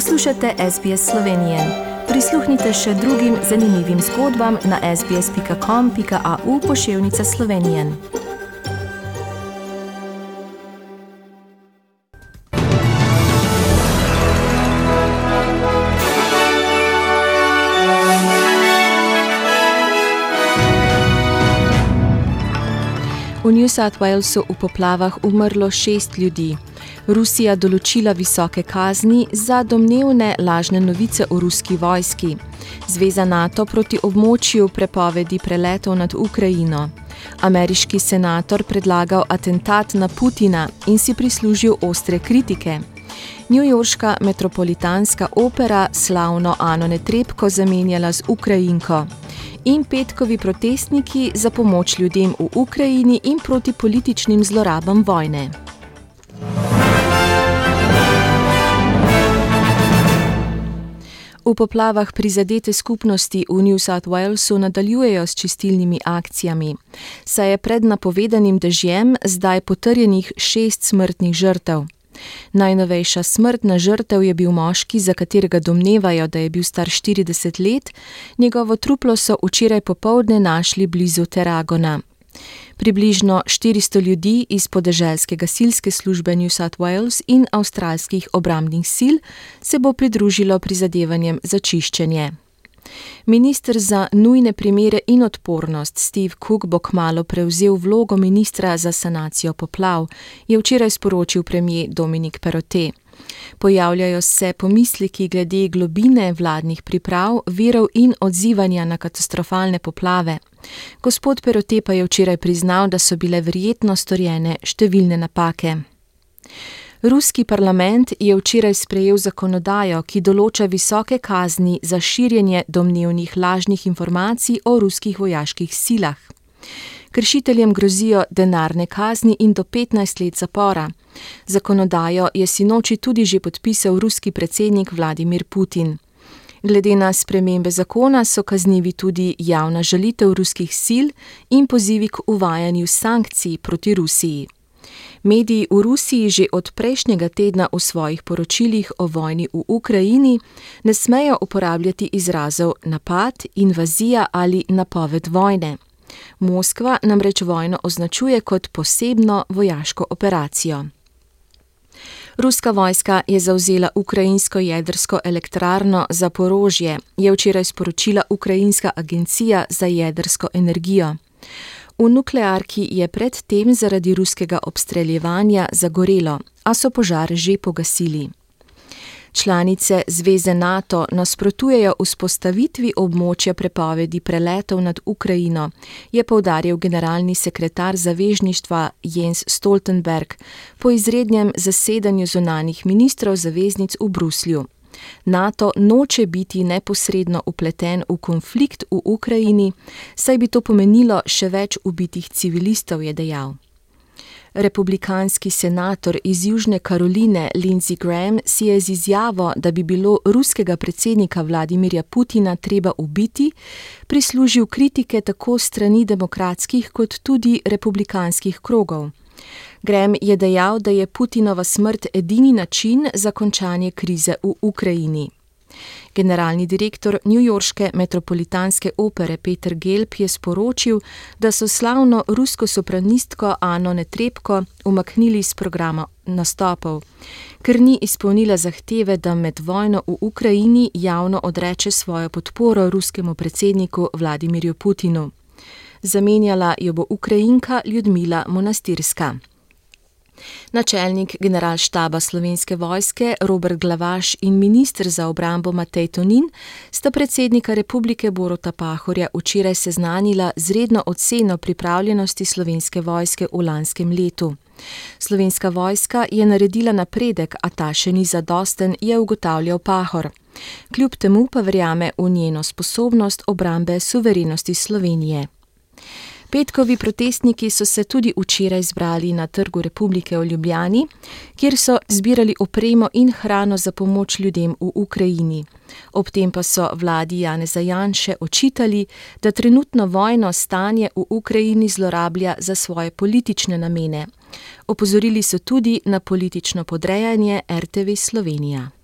Poslušate SBS Slovenije. Prisluhnite še drugim zanimivim zgodbam na sbsp.com.au pošiljka Slovenije. V New South Walesu v poplavah umrlo šest ljudi. Rusija določila visoke kazni za domnevne lažne novice o ruski vojski. Zveza NATO proti območju prepovedi preletov nad Ukrajino. Ameriški senator predlagal atentat na Putina in si prislužil ostre kritike. Newyorška metropolitanska opera slavno Ano Netrebko zamenjala z Ukrajinko in petkovi protestniki za pomoč ljudem v Ukrajini in proti političnim zlorabam vojne. V poplavah prizadete skupnosti v New South Walesu nadaljujejo s čistilnimi akcijami, saj je pred napovedanim dežjem zdaj potrjenih šest smrtnih žrtev. Najnovejša smrtna žrtev je bil moški, za katerega domnevajo, da je bil star 40 let, njegovo truplo so včeraj popovdne našli blizu Teragona. Približno 400 ljudi iz podeželske gasilske službe New South Wales in avstralskih obrambnih sil se bo pridružilo prizadevanjem za čiščenje. Ministr za nujne primere in odpornost Steve Cook bo kmalo prevzel vlogo ministra za sanacijo poplav, je včeraj sporočil premijer Dominik Perote. Pojavljajo se pomisleki glede globine vladnih priprav, virov in odzivanja na katastrofalne poplave. Gospod Perote pa je včeraj priznal, da so bile verjetno storjene številne napake. Ruski parlament je včeraj sprejel zakonodajo, ki določa visoke kazni za širjenje domnevnih lažnih informacij o ruskih vojaških silah. Kršiteljem grozijo denarne kazni in do 15 let zapora. Zakonodajo je sinoči tudi že podpisal ruski predsednik Vladimir Putin. Glede na spremembe zakona so kaznivi tudi javna žalitev ruskih sil in pozivi k uvajanju sankcij proti Rusiji. Mediji v Rusiji že od prejšnjega tedna v svojih poročilih o vojni v Ukrajini ne smejo uporabljati izrazov napad, invazija ali napoved vojne. Moskva namreč vojno označuje kot posebno vojaško operacijo. Ruska vojska je zavzela ukrajinsko jedrsko elektrarno Zaporožje, je včeraj sporočila Ukrajinska agencija za jedrsko energijo. V nuklearki je predtem zaradi ruskega obstreljevanja zagorelo, a so požar že pogasili. Članice zveze NATO nasprotujejo vzpostavitvi območja prepovedi preletov nad Ukrajino, je poudaril generalni sekretar zavezništva Jens Stoltenberg po izrednem zasedanju zunanih ministrov zaveznic v Bruslju. NATO noče biti neposredno upleten v konflikt v Ukrajini, saj bi to pomenilo še več ubitih civilistov, je dejal. Republikanski senator iz Južne Karoline Lindsey Graham si je z izjavo, da bi bilo ruskega predsednika Vladimirja Putina treba ubiti, prislužil kritike tako strani demokratskih kot tudi republikanskih krogov. Grem je dejal, da je Putinova smrt edini način za končanje krize v Ukrajini. Generalni direktor Newyorške metropolitanske opere Peter Gelb je sporočil, da so slavno rusko sopranistko Ano Netrebko umaknili iz programa nastopov, ker ni izpolnila zahteve, da med vojno v Ukrajini javno odreče svojo podporo ruskemu predsedniku Vladimirju Putinu. Zamenjala jo bo Ukrajinka Ljudmila Monastirska. Načelnik generalštaba slovenske vojske Robert Glavaš in ministr za obrambo Matej Tonin sta predsednika republike Borota Pahorja včeraj seznanila z redno oceno pripravljenosti slovenske vojske v lanskem letu. Slovenska vojska je naredila napredek, a ta še ni zadosten, je ugotavljal Pahor. Kljub temu pa verjame v njeno sposobnost obrambe suverenosti Slovenije. Petkovi protestniki so se tudi včeraj zbrali na Trgu republike v Ljubljani, kjer so zbirali opremo in hrano za pomoč ljudem v Ukrajini. Ob tem pa so vladi Janeza Janše očitali, da trenutno vojno stanje v Ukrajini zlorablja za svoje politične namene. Opozorili so tudi na politično podrejanje RTV Slovenija.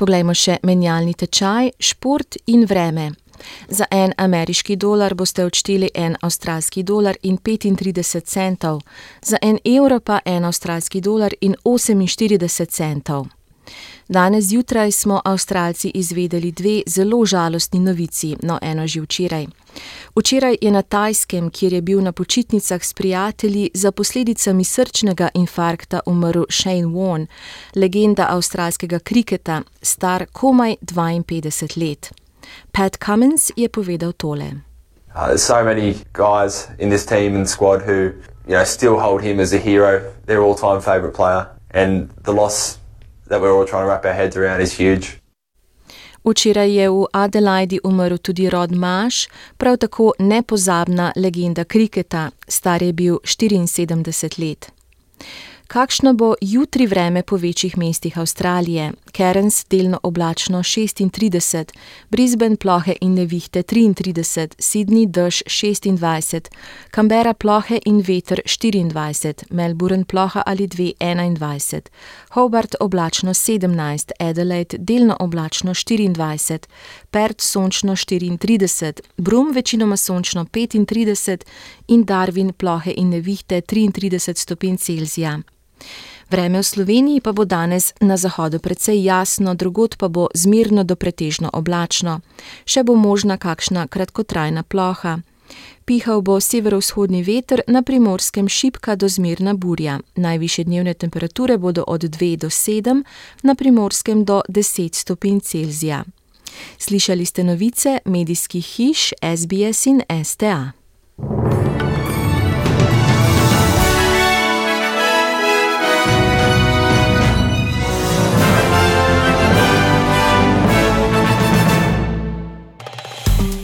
Poglejmo še menjalni tečaj, šport in vreme. Za en ameriški dolar boste odšteli en avstralski dolar in 35 centov, za en evro pa en avstralski dolar in 48 centov. Danes zjutraj smo Avstralci izvedeli dve zelo žalostni novici, no eno že včeraj. Včeraj je na Tajskem, kjer je bil na počitnicah s prijatelji, za posledicami srčnega infarkta umrl Shane Warne, legenda avstralskega kriketa, star komaj 52 let. Pat Cummins je povedal tole. Uh, there's so many guys in this team and squad who, you know, still hold him as a hero, their all-time favourite player, and the loss that we're all trying to wrap our heads around is huge. Včeraj je v Adelaidi umrl tudi Rod Maš, prav tako nepozabna legenda kriketa, star je bil 74 let. Kakšno bo jutri vreme po večjih mestih Avstralije? Cairns delno oblačno 36, Brisbane plohe in nevihte 33, Sydney dež 26, Canberra plohe in veter 24, Melbourne ploha ali dve 21, Hobart oblačno 17, Adelaide delno oblačno 24, Perth sončno 34, Brum večinoma sončno 35 in Darwin plohe in nevihte 33 stopinj Celzija. Vreme v Sloveniji pa bo danes na zahodu precej jasno, drugod pa bo zmirno do pretežno oblačno, še bo možna kakšna kratkotrajna ploha. Pihal bo severovzhodni veter, na primorskem šipka do zmirna burja. Najviše dnevne temperature bodo od 2 do 7, na primorskem do 10 stopinj Celzija. Slišali ste novice medijskih hiš SBS in STA.